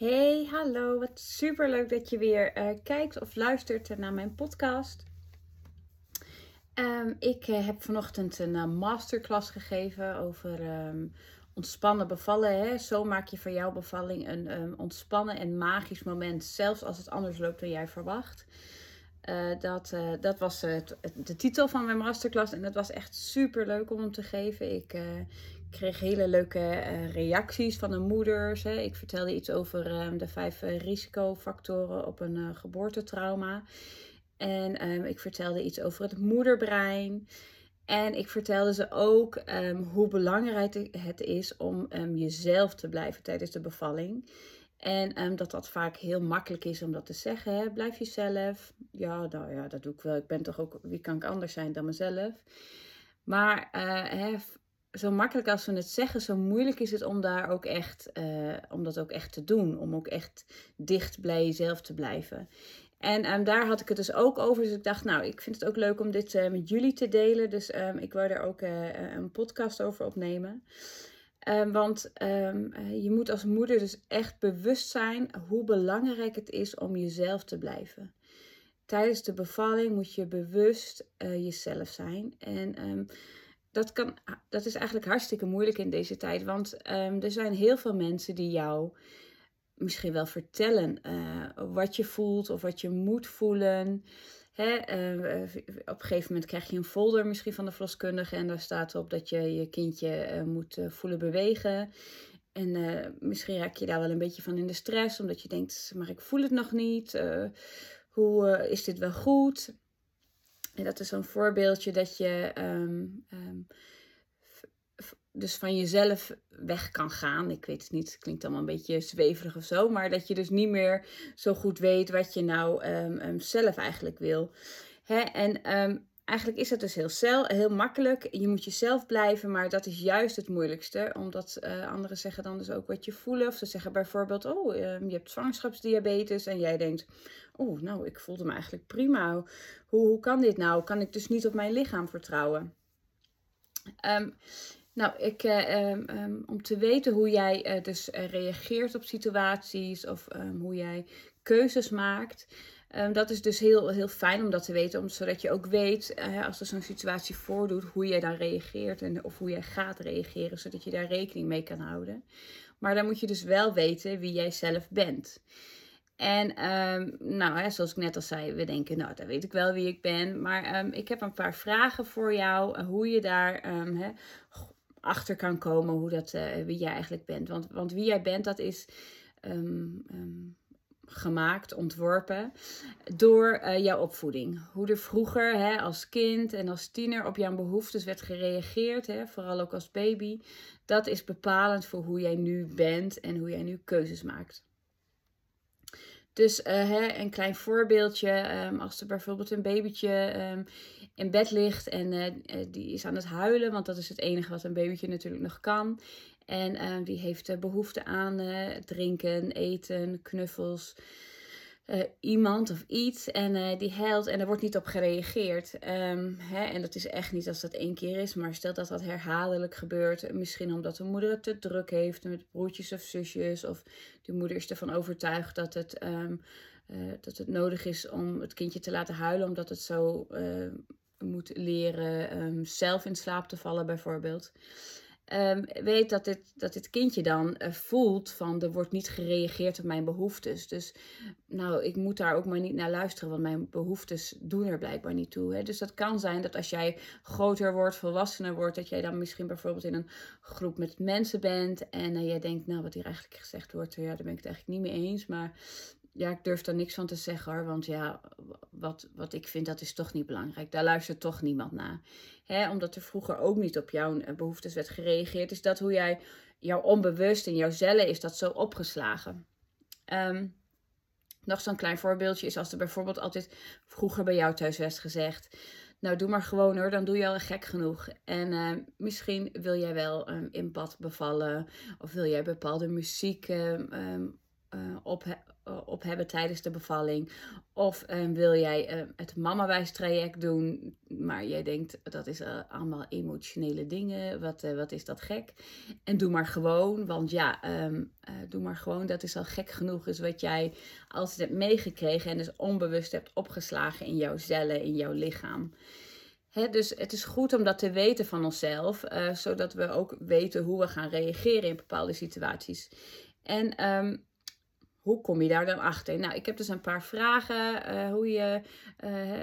Hey, hallo. Wat super leuk dat je weer uh, kijkt of luistert naar mijn podcast. Um, ik uh, heb vanochtend een masterclass gegeven over um, ontspannen bevallen. Hè? Zo maak je van jouw bevalling een um, ontspannen en magisch moment, zelfs als het anders loopt dan jij verwacht. Dat, dat was het, de titel van mijn masterclass en dat was echt super leuk om hem te geven. Ik, kreeg hele leuke reacties van de moeders. Hè. Ik vertelde iets over um, de vijf risicofactoren op een geboortetrauma. En um, ik vertelde iets over het moederbrein. En ik vertelde ze ook um, hoe belangrijk het is om jezelf te blijven tijdens de bevalling. En dat dat vaak heel makkelijk is om dat te zeggen. Hè? Blijf jezelf. Ja, nou ja, dat doe ik wel. Ik ben toch ook, wie kan ik anders zijn dan mezelf? Maar hè, zo makkelijk als we het zeggen, zo moeilijk is het om daar ook echt, uh, om dat ook echt te doen. Om ook echt dicht bij jezelf te blijven. En um, daar had ik het dus ook over. Dus ik dacht, nou, ik vind het ook leuk om dit uh, met jullie te delen. Dus um, ik wil er ook een podcast over opnemen. Um, want je moet als moeder dus echt bewust zijn hoe belangrijk het is om jezelf te blijven. Tijdens de bevalling moet je bewust jezelf zijn. En dat, kan, dat is eigenlijk hartstikke moeilijk in deze tijd. Want er zijn heel veel mensen die jou misschien wel vertellen uh, wat je voelt of wat je moet voelen. Uh, op een gegeven moment krijg je een folder misschien van de verloskundige en daar staat op dat je je kindje uh, moet voelen bewegen. En misschien raak je daar wel een beetje van in de stress, omdat je denkt, maar ik voel het nog niet. hoe is dit wel goed? En dat is zo'n voorbeeldje dat je um, um, dus van jezelf weg kan gaan. Ik weet het niet, het klinkt allemaal een beetje zweverig of zo. Maar dat je dus niet meer zo goed weet wat je nou um, zelf eigenlijk wil. Hè? En eigenlijk is dat dus heel, cel, heel makkelijk. Je moet jezelf blijven, maar dat is juist het moeilijkste. Omdat uh, anderen zeggen dan dus ook wat je voelen. Of ze zeggen bijvoorbeeld, oh, je hebt zwangerschapsdiabetes. En jij denkt, oh, nou, ik voelde me eigenlijk prima. Hoe, hoe kan dit nou? Kan ik dus niet op mijn lichaam vertrouwen? Um, nou, ik, uh, um, om te weten hoe jij uh, dus reageert op situaties of um, hoe jij keuzes maakt. dat is dus heel, heel fijn om dat te weten, om, zodat je ook weet als er zo'n situatie voordoet, hoe jij dan reageert en, of hoe jij gaat reageren, zodat je daar rekening mee kan houden. Maar dan moet je dus wel weten wie jij zelf bent. En um, nou, hè, zoals ik net al zei, we denken, nou, dan weet ik wel wie ik ben. Maar um, ik heb een paar vragen voor jou, hoe je daar um, hè, achter kan komen, hoe dat, uh, wie jij eigenlijk bent. Want, want wie jij bent, dat is gemaakt, ontworpen door uh, jouw opvoeding. Hoe er vroeger hè, als kind en als tiener op jouw behoeftes werd gereageerd, hè, vooral ook als baby, dat is bepalend voor hoe jij nu bent en hoe jij nu keuzes maakt. Dus uh, hè, een klein voorbeeldje, um, als er bijvoorbeeld een babytje um, in bed ligt en uh, die is aan het huilen, want dat is het enige wat een babytje natuurlijk nog kan. En uh, die heeft behoefte aan drinken, eten, knuffels, uh, iemand of iets en uh, die huilt en er wordt niet op gereageerd. Um, hè, en dat is echt niet als dat één keer is, maar stel dat dat herhaaldelijk gebeurt. Misschien omdat de moeder het te druk heeft met broertjes of zusjes, of de moeder is ervan overtuigd dat het, um, uh, dat het nodig is om het kindje te laten huilen, omdat het zo moet leren um, zelf in slaap te vallen, bijvoorbeeld. Um, weet dat dit, dat dit kindje dan uh, voelt van er wordt niet gereageerd op mijn behoeftes. Dus nou, ik moet daar ook maar niet naar luisteren, want mijn behoeftes doen er blijkbaar niet toe. Hè? Dus dat kan zijn dat als jij groter wordt, volwassener wordt, dat jij dan misschien bijvoorbeeld in een groep met mensen bent en uh, jij denkt, nou wat hier eigenlijk gezegd wordt, ja, daar ben ik het eigenlijk niet mee eens. Maar ja, ik durf daar niks van te zeggen hoor. Want ja, wat, wat ik vind, dat is toch niet belangrijk. Daar luistert toch niemand naar. Hè, omdat er vroeger ook niet op jouw eh, behoeftes werd gereageerd. Is dat hoe jij, jouw onbewust in jouw cellen, is dat zo opgeslagen. Um, nog zo'n klein voorbeeldje is als er bijvoorbeeld altijd vroeger bij jou thuis werd gezegd. Nou, doe maar gewoon hoor, dan doe je al gek genoeg. En uh, misschien wil jij wel um, in bad bevallen. Of wil jij bepaalde muziek um, op, op hebben tijdens de bevalling. Of wil jij het mamawijs traject doen, maar jij denkt dat is allemaal emotionele dingen. Wat, wat is dat gek? En doe maar gewoon, want ja, ehm, doe maar gewoon. Dat is al gek genoeg, is wat jij altijd hebt meegekregen en dus onbewust hebt opgeslagen in jouw cellen, in jouw lichaam dus het is goed om dat te weten van onszelf, zodat we ook weten hoe we gaan reageren in bepaalde situaties. En hoe kom je daar dan achter? Nou, ik heb dus een paar vragen. Uh, hoe je uh,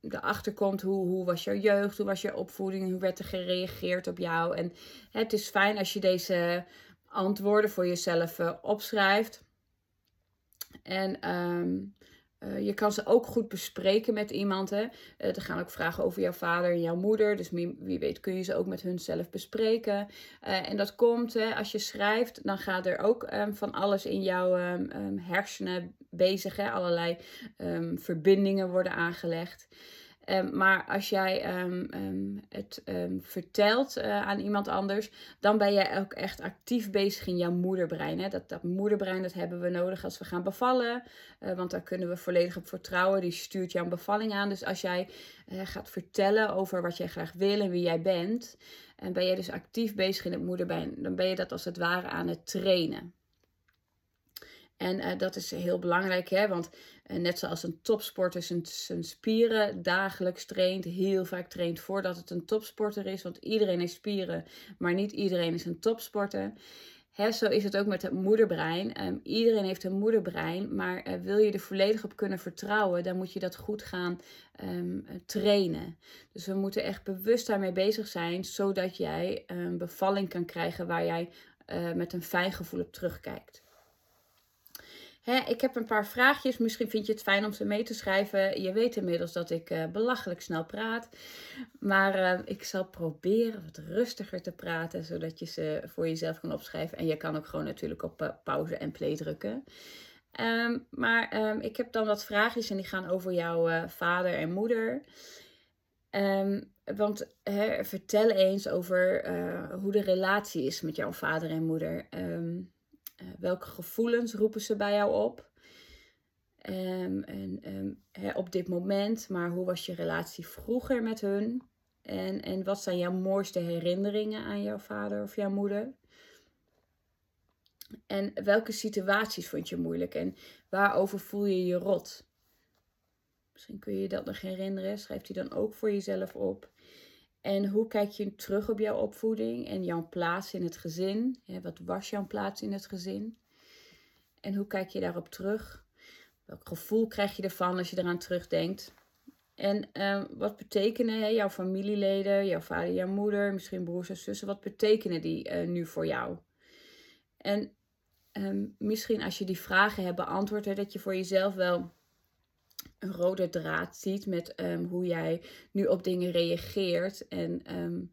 erachter komt. Hoe, hoe was jouw jeugd? Hoe was je opvoeding? Hoe werd er gereageerd op jou? En het is fijn als je deze antwoorden voor jezelf opschrijft. En um, uh, je kan ze ook goed bespreken met iemand. Hè? Uh, er gaan ook vragen over jouw vader en jouw moeder. Dus wie, weet kun je ze ook met hun zelf bespreken. Uh, en dat komt, hè, als je schrijft, dan gaat er ook um, van alles in jouw um, um, hersenen bezig. Hè? Allerlei verbindingen worden aangelegd. Ehm, maar als jij um, um, het vertelt uh, aan iemand anders, dan ben jij ook echt actief bezig in jouw moederbrein. Hè? Dat, dat moederbrein dat hebben we nodig als we gaan bevallen, uh, want daar kunnen we volledig op vertrouwen. Die stuurt jouw bevalling aan. Dus als jij uh, gaat vertellen over wat jij graag wil en wie jij bent, en ben jij dus actief bezig in het moederbrein, dan ben je dat als het ware aan het trainen. En uh, dat is heel belangrijk, hè? want uh, net zoals een topsporter zijn, zijn spieren dagelijks traint, heel vaak traint voordat het een topsporter is, want iedereen heeft spieren, maar niet iedereen is een topsporter. Hè, zo is het ook met het moederbrein. Um, iedereen heeft een moederbrein, maar uh, wil je er volledig op kunnen vertrouwen, dan moet je dat goed gaan um, trainen. Dus we moeten echt bewust daarmee bezig zijn, zodat jij een bevalling kan krijgen waar jij met een fijn gevoel op terugkijkt. Hè, ik heb een paar vraagjes. Misschien vind je het fijn om ze mee te schrijven. Je weet inmiddels dat ik uh, belachelijk snel praat. Maar uh, ik zal proberen wat rustiger te praten, zodat je ze voor jezelf kan opschrijven. En je kan ook gewoon natuurlijk op uh, pauze en play drukken. Um, maar um, ik heb dan wat vraagjes en die gaan over jouw vader en moeder. Um, want vertel eens over hoe de relatie is met jouw vader en moeder. Um, uh, welke gevoelens roepen ze bij jou op? Um, en um, op dit moment, maar hoe was je relatie vroeger met hun? En, en wat zijn jouw mooiste herinneringen aan jouw vader of jouw moeder? En welke situaties vond je moeilijk en waarover voel je je rot? Misschien kun je dat nog herinneren. Schrijf die dan ook voor jezelf op. En hoe kijk je terug op jouw opvoeding en jouw plaats in het gezin? wat was jouw plaats in het gezin? En hoe kijk je daarop terug? Welk gevoel krijg je ervan als je eraan terugdenkt? En uh, wat betekenen jouw familieleden, jouw vader, jouw moeder, misschien broers en zussen, wat betekenen die uh, nu voor jou? En um, misschien als je die vragen hebt beantwoord, dat je voor jezelf wel een rode draad ziet met um, hoe jij nu op dingen reageert en um,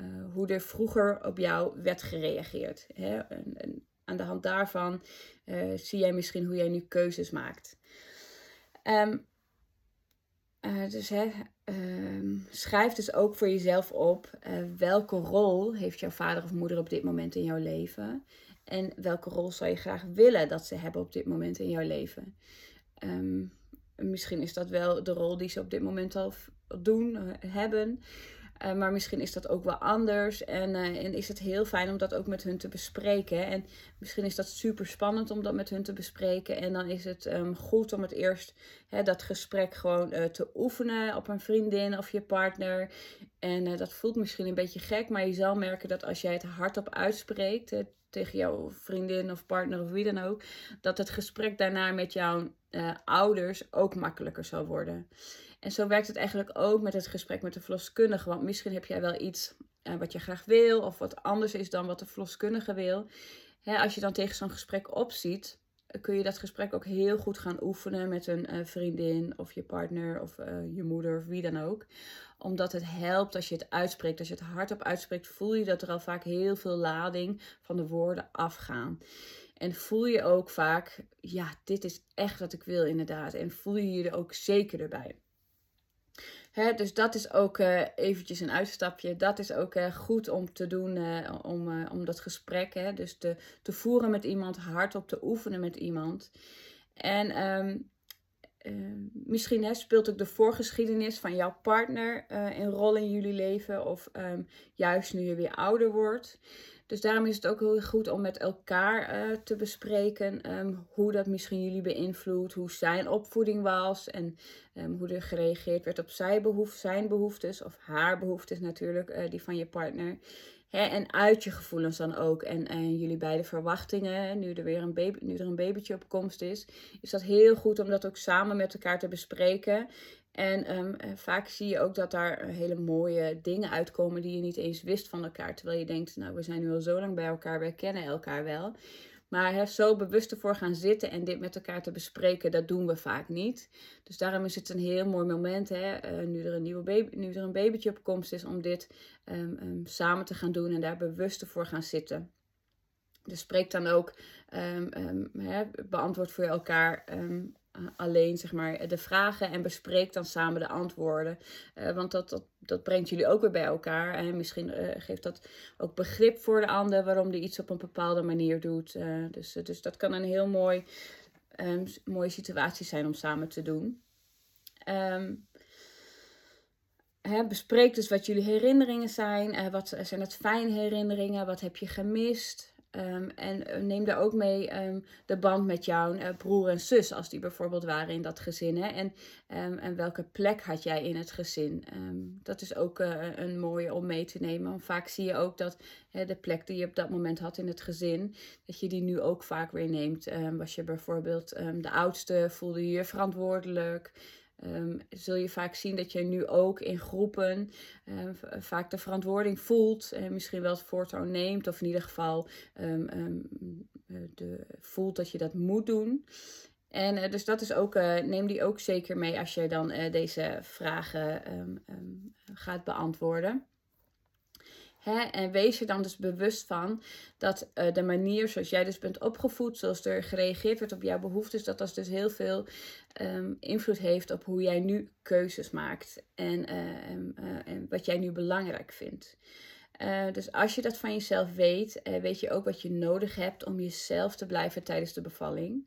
uh, hoe er vroeger op jou werd gereageerd. Hè? En, en aan de hand daarvan uh, zie jij misschien hoe jij nu keuzes maakt. Um, uh, dus hè, schrijf dus ook voor jezelf op welke rol heeft jouw vader of moeder op dit moment in jouw leven. En welke rol zou je graag willen dat ze hebben op dit moment in jouw leven. Misschien is dat wel de rol die ze op dit moment al doen, eh, hebben. Uh, maar misschien is dat ook wel anders. En, uh, en is het heel fijn om dat ook met hun te bespreken. En misschien is dat super spannend om dat met hun te bespreken. En dan is het um, goed om het eerst hè, dat gesprek gewoon te oefenen op een vriendin of je partner. En dat voelt misschien een beetje gek. Maar je zal merken dat als jij het hardop uitspreekt tegen jouw vriendin of partner of wie dan ook, dat het gesprek daarna met jouw uh, ouders ook makkelijker zal worden. En zo werkt het eigenlijk ook met het gesprek met de verloskundige. Want misschien heb jij wel iets uh, wat je graag wil, of wat anders is dan wat de verloskundige wil. Hè, als je dan tegen zo'n gesprek opziet, kun je dat gesprek ook heel goed gaan oefenen met een uh, vriendin of je partner of je moeder of wie dan ook omdat het helpt als je het uitspreekt. Als je het hardop uitspreekt, voel je dat er al vaak heel veel lading van de woorden afgaan. En voel je ook vaak, ja, dit is echt wat ik wil inderdaad. En voel je je er ook zeker bij. Hè, dus dat is ook uh, eventjes een uitstapje. Dat is ook uh, goed om te doen, uh, om, om dat gesprek, hè, dus te, te voeren met iemand, hardop te oefenen met iemand. En um, misschien hè, speelt ook de voorgeschiedenis van jouw partner een rol in jullie leven, of um, juist nu je weer ouder wordt. Dus daarom is het ook heel goed om met elkaar uh, te bespreken um, hoe dat misschien jullie beïnvloedt, hoe zijn opvoeding was en um, hoe er gereageerd werd op zijn, behoef, zijn behoeftes of haar behoeftes natuurlijk, uh, die van je partner. Hè, en uit je gevoelens dan ook. En, en jullie beide verwachtingen, nu er weer een, baby, nu er een babytje op komst is, is dat heel goed om dat ook samen met elkaar te bespreken. En um, vaak zie je ook dat daar hele mooie dingen uitkomen die je niet eens wist van elkaar. Terwijl je denkt, nou, we zijn nu al zo lang bij elkaar, wij kennen elkaar wel. Maar hè, zo bewust ervoor gaan zitten en dit met elkaar te bespreken, dat doen we vaak niet. Dus daarom is het een heel mooi moment, hè, uh, nu, er een nieuwe baby, nu er een babytje op komst is, om dit um, um, samen te gaan doen en daar bewust voor gaan zitten. Dus spreek dan ook, um, hè, beantwoord voor elkaar eh, alleen zeg maar, de vragen en bespreek dan samen de antwoorden. Uh, want dat, dat brengt jullie ook weer bij elkaar. En misschien uh, geeft dat ook begrip voor de ander waarom die iets op een bepaalde manier doet. dus, dus dat kan een heel mooi, um, mooie situatie zijn om samen te doen. Hè, bespreek dus wat jullie herinneringen zijn. wat zijn het fijne herinneringen? Wat heb je gemist? Um, en eh, neem daar ook mee um, de band met jouw uh, broer en zus, als die bijvoorbeeld waren in dat gezin. Hè? En, um, en welke plek had jij in het gezin? dat is ook uh, een mooie om mee te nemen. Want vaak zie je ook dat de plek die je op dat moment had in het gezin, dat je die nu ook vaak weer neemt. was je bijvoorbeeld de oudste, voelde je je verantwoordelijk? Um, zul je vaak zien dat je nu ook in groepen um, vaak de verantwoording voelt en misschien wel het voortouw neemt, of in ieder geval um, de, voelt dat je dat moet doen. En uh, dus dat is ook, neem die ook zeker mee als je dan deze vragen gaat beantwoorden. En wees er dan dus bewust van dat uh, de manier zoals jij dus bent opgevoed, zoals er gereageerd wordt op jouw behoeftes, dat dat dus heel veel um, invloed heeft op hoe jij nu keuzes maakt en, uh, uh, en wat jij nu belangrijk vindt. dus als je dat van jezelf weet, weet je ook wat je nodig hebt om jezelf te blijven tijdens de bevalling.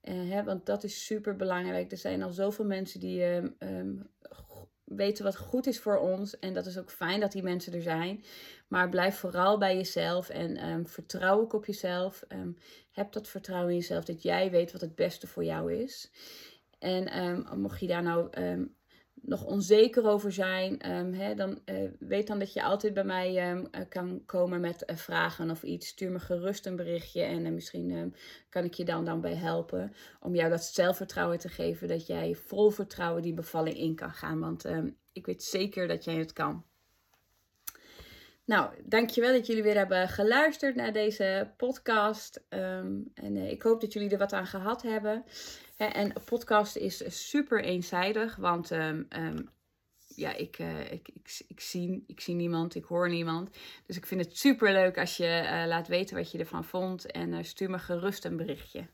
Hè, want dat is super belangrijk. Er zijn al zoveel mensen die um, weten wat goed is voor ons. En dat is ook fijn dat die mensen er zijn. Maar blijf vooral bij jezelf en um, vertrouw ook op jezelf. Um, heb dat vertrouwen in jezelf dat jij weet wat het beste voor jou is. En um, mocht je daar nou nog onzeker over zijn, hè, dan uh, weet dan dat je altijd bij mij uh, kan komen met uh, vragen of iets. Stuur me gerust een berichtje en misschien kan ik je dan, dan bij helpen. Om jou dat zelfvertrouwen te geven dat jij vol vertrouwen die bevalling in kan gaan. Want ik weet zeker dat jij het kan. Nou, dankjewel dat jullie weer hebben geluisterd naar deze podcast. En ik hoop dat jullie er wat aan gehad hebben. En een podcast is super eenzijdig, want um, um, ja, ik, uh, ik, ik, ik, zie, ik zie niemand, ik hoor niemand. Dus ik vind het super leuk als je uh, laat weten wat je ervan vond. En stuur me gerust een berichtje.